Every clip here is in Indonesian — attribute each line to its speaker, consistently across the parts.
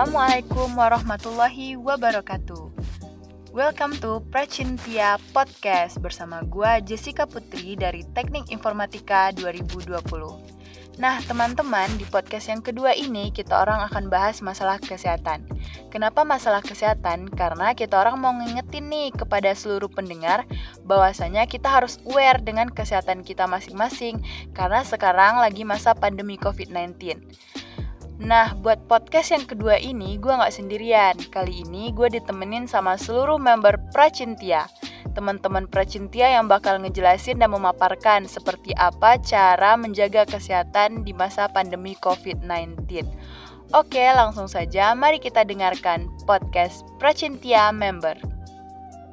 Speaker 1: Assalamualaikum warahmatullahi wabarakatuh. Welcome to Precintia Podcast bersama gue Jessica Putri dari Teknik Informatika 2020. Nah, teman-teman, di podcast yang kedua ini kita orang akan bahas masalah kesehatan. Kenapa masalah kesehatan? Karena kita orang mau ngingetin nih kepada seluruh pendengar bahwasanya kita harus aware dengan kesehatan kita masing-masing karena sekarang lagi masa pandemi COVID-19. Nah, buat podcast yang kedua ini gue nggak sendirian. Kali ini gue ditemenin sama seluruh member Pracintia teman-teman Pracintia yang bakal ngejelasin dan memaparkan seperti apa cara menjaga kesehatan di masa pandemi COVID-19. Oke, langsung saja mari kita dengarkan podcast Pracintia Member.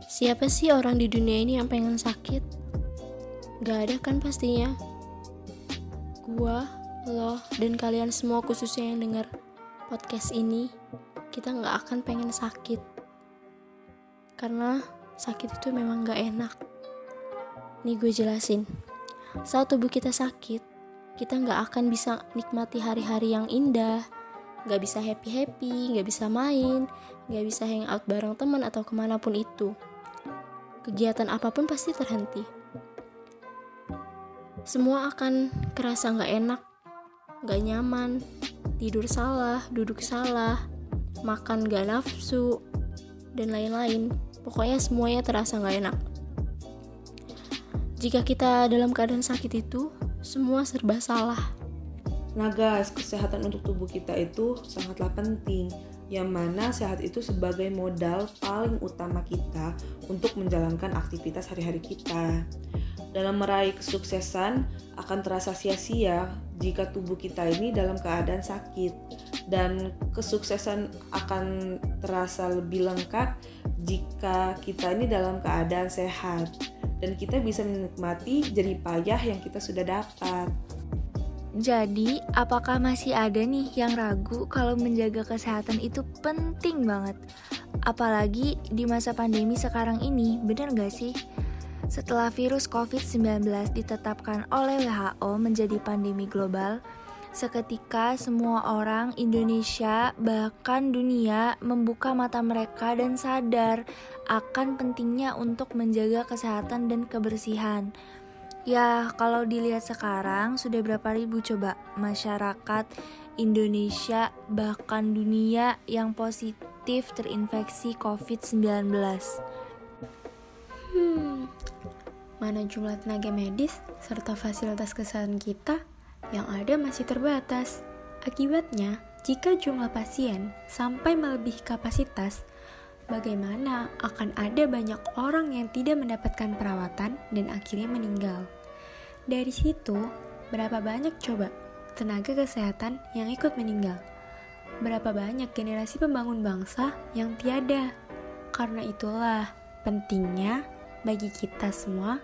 Speaker 2: Siapa sih orang di dunia ini yang pengen sakit? Gak ada kan pastinya. Gua, lo, dan kalian semua khususnya yang denger podcast ini, kita gak akan pengen sakit. Karena sakit itu memang gak enak. Nih gue jelasin. Saat tubuh kita sakit, kita gak akan bisa nikmati hari-hari yang indah, gak bisa happy-happy, gak bisa main, gak bisa hangout bareng teman atau ke mana pun itu. Kegiatan apa pun pasti terhenti. Semua akan kerasa gak enak, gak nyaman, tidur salah, duduk salah, makan gak nafsu, dan lain-lain. Pokoknya semuanya terasa nggak enak. Jika kita dalam keadaan sakit itu, semua serba salah.
Speaker 3: Nah guys, kesehatan untuk tubuh kita itu sangatlah penting yang mana sehat itu sebagai modal paling utama kita untuk menjalankan aktivitas hari-hari kita. Dalam meraih kesuksesan akan terasa sia-sia jika tubuh kita ini dalam keadaan sakit dan kesuksesan akan terasa lebih lengkap jika kita ini dalam keadaan sehat dan kita bisa menikmati jerih payah yang kita sudah dapat.
Speaker 4: Jadi, apakah masih ada nih yang ragu kalau menjaga kesehatan itu penting banget? Apalagi di masa pandemi sekarang ini, bener gak sih? Setelah virus COVID-19 ditetapkan oleh WHO menjadi pandemi global, Seketika semua orang Indonesia bahkan dunia membuka mata mereka dan sadar akan pentingnya untuk menjaga kesehatan dan kebersihan. Ya, kalau dilihat sekarang sudah berapa ribu coba masyarakat Indonesia bahkan dunia yang positif terinfeksi COVID-19.
Speaker 2: Hmm, mana jumlah tenaga medis serta fasilitas kesehatan kita? yang ada masih terbatas. Akibatnya, jika jumlah pasien sampai melebihi kapasitas, bagaimana akan ada banyak orang yang tidak mendapatkan perawatan dan akhirnya meninggal. Dari situ, berapa banyak coba tenaga kesehatan yang ikut meninggal? Berapa banyak generasi pembangun bangsa yang tiada? Karena itulah pentingnya bagi kita semua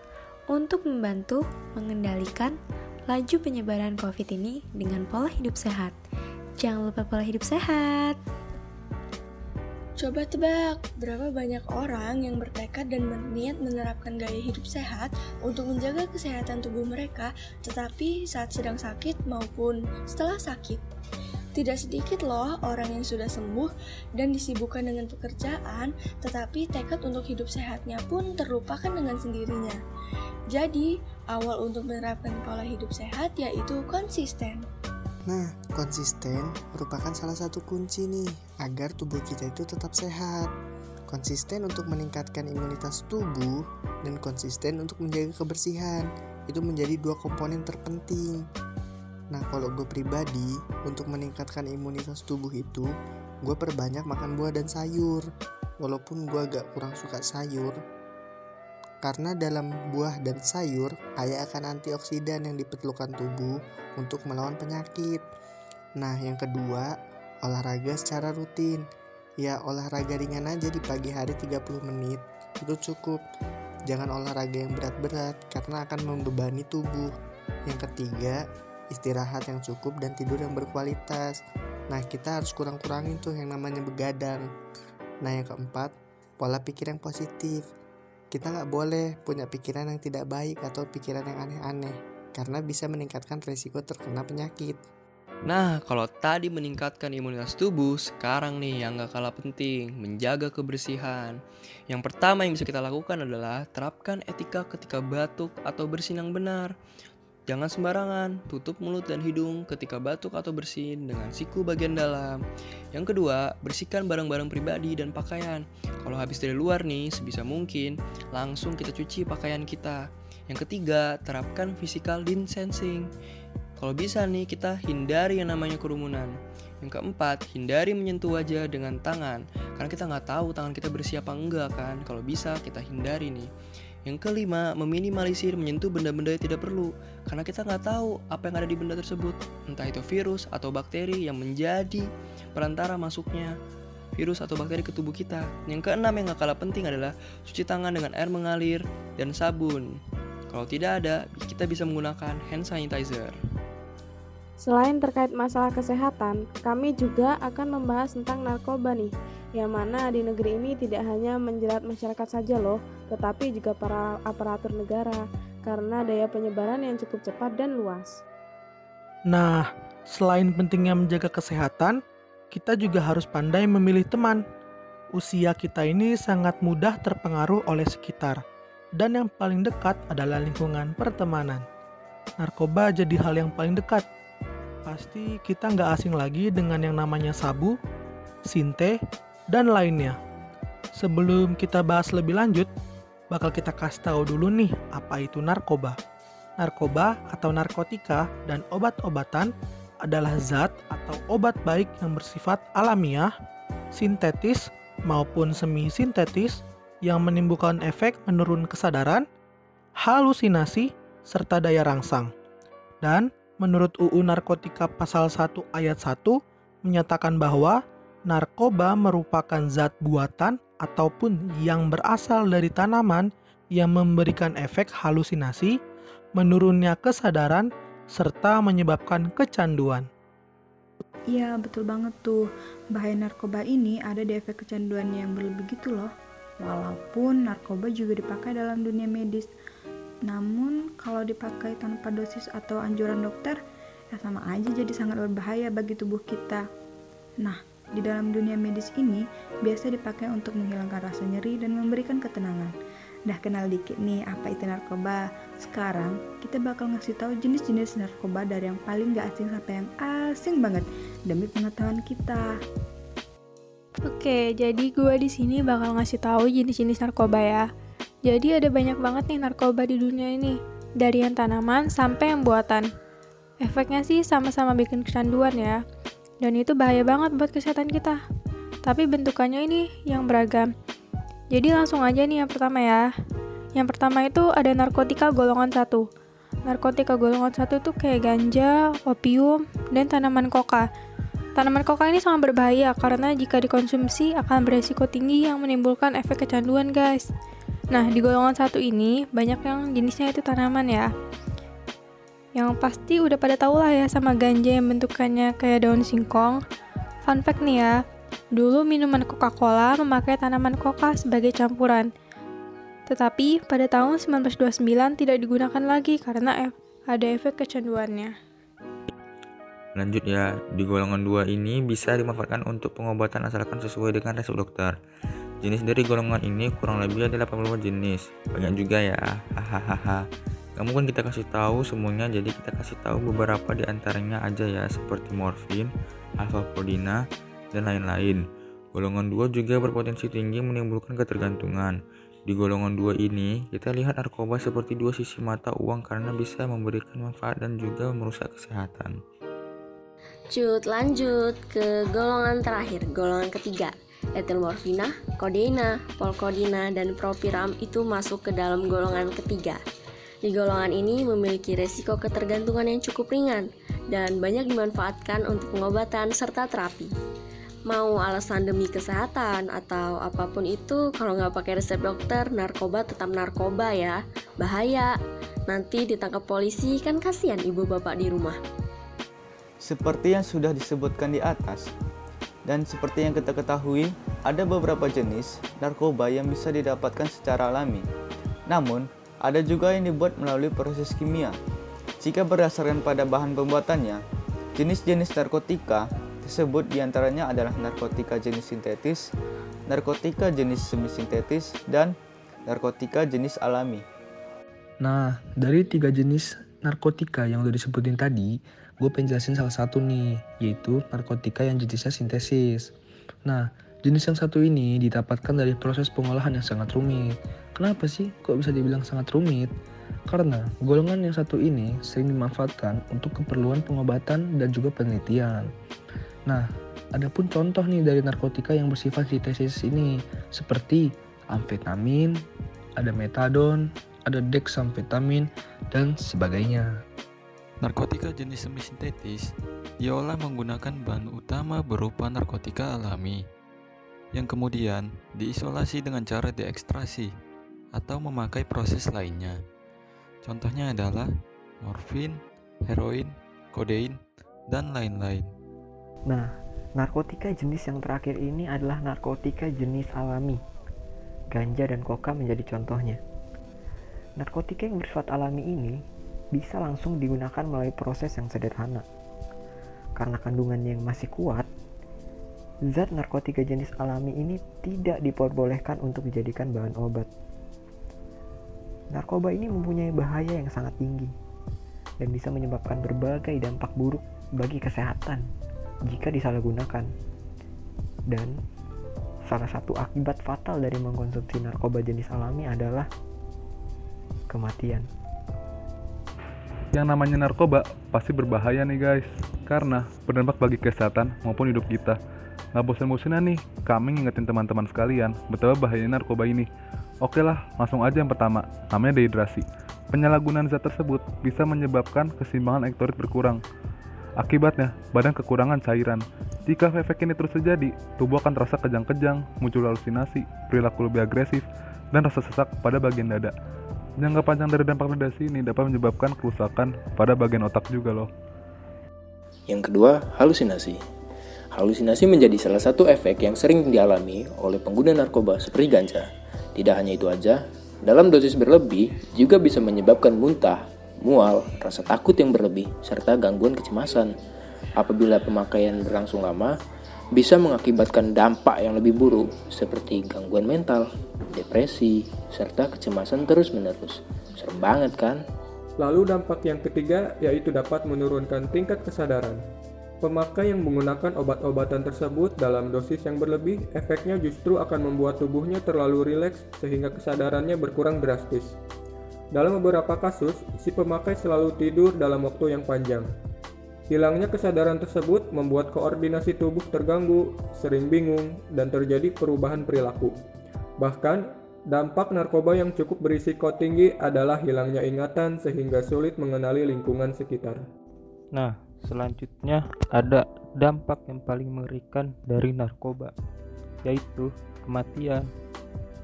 Speaker 2: untuk membantu mengendalikan laju penyebaran COVID ini dengan pola hidup sehat. Jangan lupa pola hidup sehat.
Speaker 5: Coba tebak, berapa banyak orang yang bertekad dan berniat menerapkan gaya hidup sehat untuk menjaga kesehatan tubuh mereka, tetapi saat sedang sakit maupun setelah sakit. Tidak sedikit loh orang yang sudah sembuh dan disibukkan dengan pekerjaan, tetapi tekad untuk hidup sehatnya pun terlupakan dengan sendirinya. Jadi, awal untuk menerapkan pola hidup sehat yaitu konsisten.
Speaker 6: Nah, konsisten merupakan salah satu kunci nih agar tubuh kita itu tetap sehat. Konsisten untuk meningkatkan imunitas tubuh dan konsisten untuk menjaga kebersihan. Itu menjadi dua komponen terpenting. Nah, kalau gue pribadi, untuk meningkatkan imunitas tubuh itu, gue perbanyak makan buah dan sayur. Walaupun gue agak kurang suka sayur, karena dalam buah dan sayur kaya akan antioksidan yang diperlukan tubuh untuk melawan penyakit. Nah, yang kedua, olahraga secara rutin. Ya, olahraga ringan aja di pagi hari 30 menit itu cukup. Jangan olahraga yang berat-berat karena akan membebani tubuh. Yang ketiga, istirahat yang cukup dan tidur yang berkualitas. Nah, kita harus kurang-kurangin tuh yang namanya begadang. Nah, yang keempat, pola pikir yang positif kita nggak boleh punya pikiran yang tidak baik atau pikiran yang aneh-aneh, karena bisa meningkatkan resiko terkena penyakit.
Speaker 7: Nah, kalau tadi meningkatkan imunitas tubuh, sekarang nih yang gak kalah penting, menjaga kebersihan. Yang pertama yang bisa kita lakukan adalah terapkan etika ketika batuk atau bersin yang benar. Jangan sembarangan, tutup mulut dan hidung ketika batuk atau bersin dengan siku bagian dalam. Yang kedua, bersihkan barang-barang pribadi dan pakaian. Kalau habis dari luar nih, sebisa mungkin langsung kita cuci pakaian kita. Yang ketiga, terapkan physical distancing. Kalau bisa nih, kita hindari yang namanya kerumunan. Yang keempat, hindari menyentuh wajah dengan tangan. Karena kita nggak tahu tangan kita bersih apa enggak kan. Kalau bisa, kita hindari nih. Yang kelima, meminimalisir menyentuh benda-benda yang tidak perlu, karena kita nggak tahu apa yang ada di benda tersebut, entah itu virus atau bakteri yang menjadi perantara masuknya virus atau bakteri ke tubuh kita. Yang keenam yang gak kalah penting adalah cuci tangan dengan air mengalir dan sabun. Kalau tidak ada, kita bisa menggunakan hand sanitizer.
Speaker 8: Selain terkait masalah kesehatan, kami juga akan membahas tentang narkoba nih yang mana di negeri ini tidak hanya menjerat masyarakat saja loh, tetapi juga para aparatur negara karena daya penyebaran yang cukup cepat dan luas.
Speaker 9: Nah, selain pentingnya menjaga kesehatan, kita juga harus pandai memilih teman. Usia kita ini sangat mudah terpengaruh oleh sekitar, dan yang paling dekat adalah lingkungan pertemanan. Narkoba jadi hal yang paling dekat. Pasti kita nggak asing lagi dengan yang namanya sabu, sinte, dan lainnya. Sebelum kita bahas lebih lanjut, bakal kita kasih tahu dulu nih apa itu narkoba. Narkoba atau narkotika dan obat-obatan adalah zat atau obat baik yang bersifat alamiah, sintetis maupun semi sintetis yang menimbulkan efek menurun kesadaran, halusinasi, serta daya rangsang. Dan menurut UU Narkotika pasal 1 ayat 1 menyatakan bahwa narkoba merupakan zat buatan ataupun yang berasal dari tanaman yang memberikan efek halusinasi, menurunnya kesadaran, serta menyebabkan kecanduan.
Speaker 10: Iya, betul banget tuh. Bahaya narkoba ini ada di efek kecanduan yang berlebih gitu loh. Walaupun narkoba juga dipakai dalam dunia medis. Namun, kalau dipakai tanpa dosis atau anjuran dokter, ya sama aja jadi sangat berbahaya bagi tubuh kita. Nah, di dalam dunia medis ini biasa dipakai untuk menghilangkan rasa nyeri dan memberikan ketenangan. Dah kenal dikit nih apa itu narkoba. Sekarang kita bakal ngasih tahu jenis-jenis narkoba dari yang paling gak asing sampai yang asing banget demi pengetahuan kita.
Speaker 2: Oke, jadi gue di sini bakal ngasih tahu jenis-jenis narkoba ya. Jadi ada banyak banget nih narkoba di dunia ini, dari yang tanaman sampai yang buatan. Efeknya sih sama-sama bikin kecanduan ya. Dan itu bahaya banget buat kesehatan kita. Tapi bentukannya ini yang beragam. Jadi langsung aja nih yang pertama ya. Yang pertama itu ada narkotika golongan satu. Narkotika golongan satu itu kayak ganja, opium, dan tanaman koka. Tanaman koka ini sangat berbahaya karena jika dikonsumsi akan beresiko tinggi yang menimbulkan efek kecanduan guys. Nah, di golongan satu ini banyak yang jenisnya itu tanaman ya. Yang pasti udah pada tau lah ya sama ganja yang bentukannya kayak daun singkong. Fun fact nih ya, dulu minuman Coca-Cola memakai tanaman coca sebagai campuran. Tetapi pada tahun 1929 tidak digunakan lagi karena ada efek kecanduannya.
Speaker 11: Lanjut ya, di golongan 2 ini bisa dimanfaatkan untuk pengobatan asalkan sesuai dengan resep dokter. Jenis dari golongan ini kurang lebih ada 80 jenis. Banyak juga ya. Hahaha. Gak mungkin kita kasih tahu semuanya, jadi kita kasih tahu beberapa di antaranya aja ya, seperti morfin, alfaprodina, dan lain-lain. Golongan 2 juga berpotensi tinggi menimbulkan ketergantungan. Di golongan 2 ini, kita lihat narkoba seperti dua sisi mata uang karena bisa memberikan manfaat dan juga merusak kesehatan.
Speaker 12: Cut, lanjut ke golongan terakhir, golongan ketiga. Etilmorfina, kodeina, polkodina, dan propiram itu masuk ke dalam golongan ketiga. Di golongan ini memiliki resiko ketergantungan yang cukup ringan dan banyak dimanfaatkan untuk pengobatan serta terapi. Mau alasan demi kesehatan atau apa pun itu, kalau nggak pakai resep dokter, narkoba tetap narkoba ya. Bahaya. Nanti ditangkap polisi kan kasihan ibu bapak di rumah.
Speaker 13: Seperti yang sudah disebutkan di atas, dan seperti yang kita ketahui, ada beberapa jenis narkoba yang bisa didapatkan secara alami. Namun, ada juga yang dibuat melalui proses kimia. Jika berdasarkan pada bahan pembuatannya, Jenis-jenis narkotika tersebut di antaranya adalah narkotika jenis sintetis, narkotika jenis semi-sintetis, dan narkotika jenis alami.
Speaker 14: Nah, dari tiga jenis narkotika yang udah disebutin tadi, gue pengen jelasin salah satu nih, yaitu narkotika yang jenisnya sintesis. Nah, jenis yang satu ini didapatkan dari proses pengolahan yang sangat rumit. Kenapa sih kok bisa dibilang sangat rumit? Karena golongan yang satu ini sering dimanfaatkan untuk keperluan pengobatan dan juga penelitian. Nah, ada pun contoh nih dari narkotika yang bersifat sintesis ini, seperti amfetamin, ada metadon, ada dexamfetamin, dan sebagainya.
Speaker 15: Narkotika jenis semi-sintetis diolah menggunakan bahan utama berupa narkotika alami yang kemudian diisolasi dengan cara diekstrasi atau memakai proses lainnya. Contohnya adalah morfin, heroin, kodein, dan lain-lain.
Speaker 16: Nah, narkotika jenis yang terakhir ini adalah narkotika jenis alami. Ganja dan koka menjadi contohnya. Narkotika yang bersifat alami ini bisa langsung digunakan melalui proses yang sederhana. Karena kandungannya yang masih kuat, zat narkotika jenis alami ini tidak diperbolehkan untuk dijadikan bahan obat. Narkoba ini mempunyai bahaya yang sangat tinggi dan bisa menyebabkan berbagai dampak buruk bagi kesehatan jika disalahgunakan. Dan salah satu akibat fatal dari mengkonsumsi narkoba jenis alami adalah kematian.
Speaker 17: Yang namanya narkoba pasti berbahaya nih guys, karena berdampak bagi kesehatan maupun hidup kita. Nggak bosan-bosanan nih, kami ngingetin teman-teman sekalian betapa bahayanya narkoba ini. Oke lah, langsung aja yang pertama, namanya dehidrasi. Penyalahgunaan zat tersebut bisa menyebabkan keseimbangan elektrolit berkurang. Akibatnya, badan kekurangan cairan. Jika efek ini terus terjadi, tubuh akan terasa kejang-kejang, muncul halusinasi, perilaku lebih agresif, dan rasa sesak pada bagian dada. Jangka panjang dari dampak radiasi ini dapat menyebabkan kerusakan pada bagian otak juga loh.
Speaker 18: Yang kedua, halusinasi. Halusinasi menjadi salah satu efek yang sering dialami oleh pengguna narkoba seperti ganja. Tidak hanya itu aja, dalam dosis berlebih juga bisa menyebabkan muntah, mual, rasa takut yang berlebih, serta gangguan kecemasan. Apabila pemakaian berlangsung lama, bisa mengakibatkan dampak yang lebih buruk seperti gangguan mental, depresi, serta kecemasan terus-menerus. Serem banget kan?
Speaker 19: Lalu dampak yang ketiga yaitu dapat menurunkan tingkat kesadaran. Pemakai yang menggunakan obat-obatan tersebut dalam dosis yang berlebih, efeknya justru akan membuat tubuhnya terlalu rileks sehingga kesadarannya berkurang drastis. Dalam beberapa kasus, si pemakai selalu tidur dalam waktu yang panjang, Hilangnya kesadaran tersebut membuat koordinasi tubuh terganggu, sering bingung, dan terjadi perubahan perilaku. Bahkan, dampak narkoba yang cukup berisiko tinggi adalah hilangnya ingatan sehingga sulit mengenali lingkungan sekitar.
Speaker 20: Nah, selanjutnya ada dampak yang paling mengerikan dari narkoba, yaitu kematian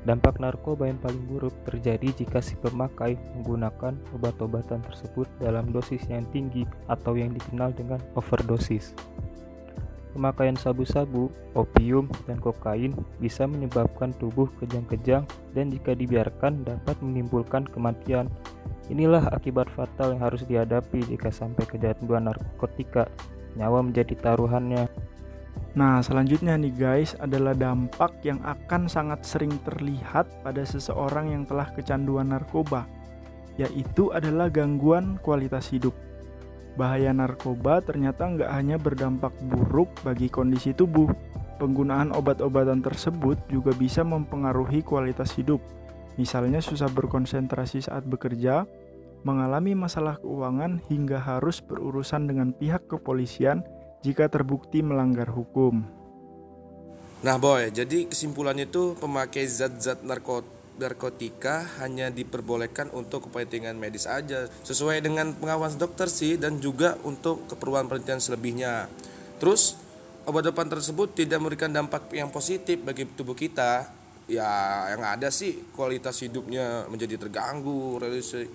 Speaker 20: Dampak narkoba yang paling buruk terjadi jika si pemakai menggunakan obat-obatan tersebut dalam dosis yang tinggi atau yang dikenal dengan overdosis. Pemakaian sabu-sabu, opium, dan kokain bisa menyebabkan tubuh kejang-kejang dan jika dibiarkan dapat menimbulkan kematian. Inilah akibat fatal yang harus dihadapi jika sampai kecanduan narkotika. Nyawa menjadi taruhannya.
Speaker 9: Nah, selanjutnya nih guys adalah dampak yang akan sangat sering terlihat pada seseorang yang telah kecanduan narkoba, yaitu adalah gangguan kualitas hidup. Bahaya narkoba ternyata nggak hanya berdampak buruk bagi kondisi tubuh, penggunaan obat-obatan tersebut juga bisa mempengaruhi kualitas hidup. Misalnya susah berkonsentrasi saat bekerja, mengalami masalah keuangan hingga harus berurusan dengan pihak kepolisian jika terbukti melanggar hukum.
Speaker 21: Nah boy, jadi kesimpulannya itu pemakai zat-zat narkotika hanya diperbolehkan untuk kepentingan medis aja sesuai dengan pengawas dokter sih dan juga untuk keperluan penelitian selebihnya. Terus obat-obatan tersebut tidak memberikan dampak yang positif bagi tubuh kita. Ya yang ada sih kualitas hidupnya menjadi terganggu, relasi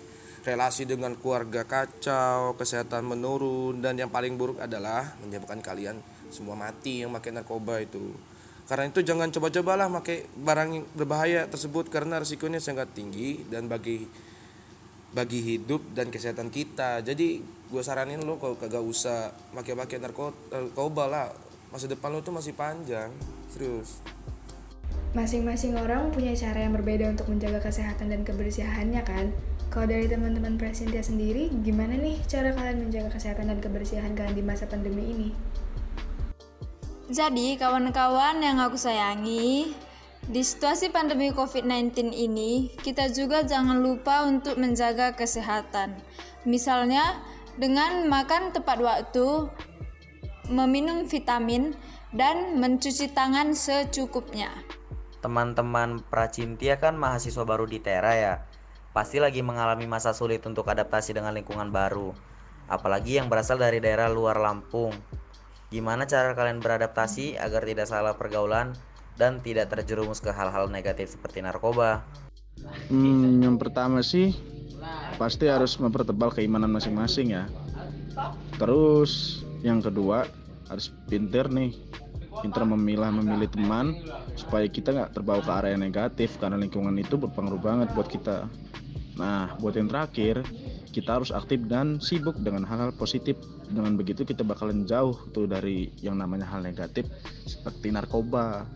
Speaker 21: relasi dengan keluarga kacau, kesehatan menurun, dan yang paling buruk adalah menyebabkan kalian semua mati yang pakai narkoba itu. Karena itu jangan coba-cobalah pakai barang berbahaya tersebut karena risikonya sangat tinggi dan bagi bagi hidup dan kesehatan kita jadi gue saranin lo kalau kagak usah pakai-pakai narkoba lah masa depan lo tuh masih panjang serius
Speaker 22: Masing-masing orang punya cara yang berbeda untuk menjaga kesehatan dan kebersihannya kan? Kalau dari teman-teman Presintia sendiri, gimana nih cara kalian menjaga kesehatan dan kebersihan kalian di masa pandemi ini?
Speaker 23: Jadi, kawan-kawan yang aku sayangi, di situasi pandemi COVID-19 ini, kita juga jangan lupa untuk menjaga kesehatan. Misalnya, dengan makan tepat waktu, meminum vitamin, dan mencuci tangan secukupnya.
Speaker 24: Teman-teman Pracintia kan mahasiswa baru di Tera ya. Pasti lagi mengalami masa sulit untuk adaptasi dengan lingkungan baru. Apalagi yang berasal dari daerah luar Lampung. Gimana cara kalian beradaptasi agar tidak salah pergaulan dan tidak terjerumus ke hal-hal negatif seperti narkoba?
Speaker 25: Hmm, yang pertama sih pasti harus mempertebal keimanan masing-masing ya. Terus yang kedua harus pinter nih pintar memilah memilih teman supaya kita nggak terbawa ke area negatif karena lingkungan itu berpengaruh banget buat kita nah buat yang terakhir kita harus aktif dan sibuk dengan hal-hal positif dengan begitu kita bakalan jauh tuh dari yang namanya hal negatif seperti narkoba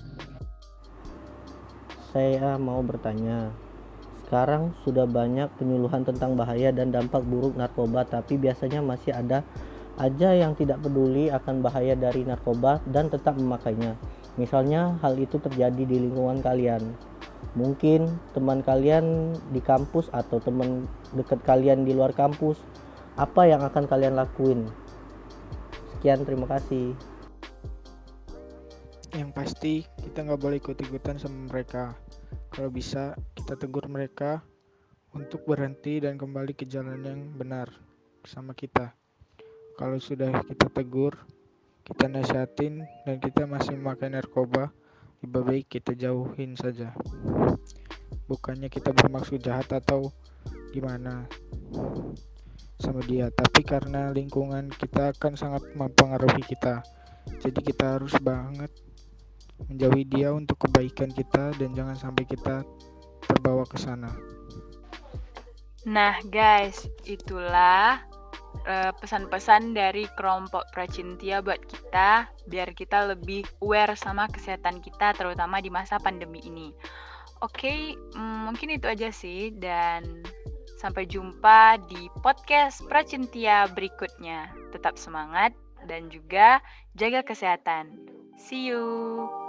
Speaker 26: saya mau bertanya sekarang sudah banyak penyuluhan tentang bahaya dan dampak buruk narkoba tapi biasanya masih ada aja yang tidak peduli akan bahaya dari narkoba dan tetap memakainya. Misalnya hal itu terjadi di lingkungan kalian. Mungkin teman kalian di kampus atau teman dekat kalian di luar kampus. Apa yang akan kalian lakuin? Sekian, terima kasih.
Speaker 27: Yang pasti kita nggak boleh ikut-ikutan sama mereka. Kalau bisa kita tegur mereka untuk berhenti dan kembali ke jalan yang benar sama kita kalau sudah kita tegur kita nasihatin dan kita masih memakai narkoba lebih baik kita jauhin saja bukannya kita bermaksud jahat atau gimana sama dia tapi karena lingkungan kita akan sangat mempengaruhi kita jadi kita harus banget menjauhi dia untuk kebaikan kita dan jangan sampai kita terbawa ke sana.
Speaker 28: Nah, guys, itulah uh, pesan-pesan dari kelompok Pracintia buat kita biar kita lebih aware sama kesehatan kita terutama di masa pandemi ini. Oke, okay, mm, mungkin itu aja sih dan sampai jumpa di podcast Pracintia berikutnya. Tetap semangat dan juga jaga kesehatan. See you.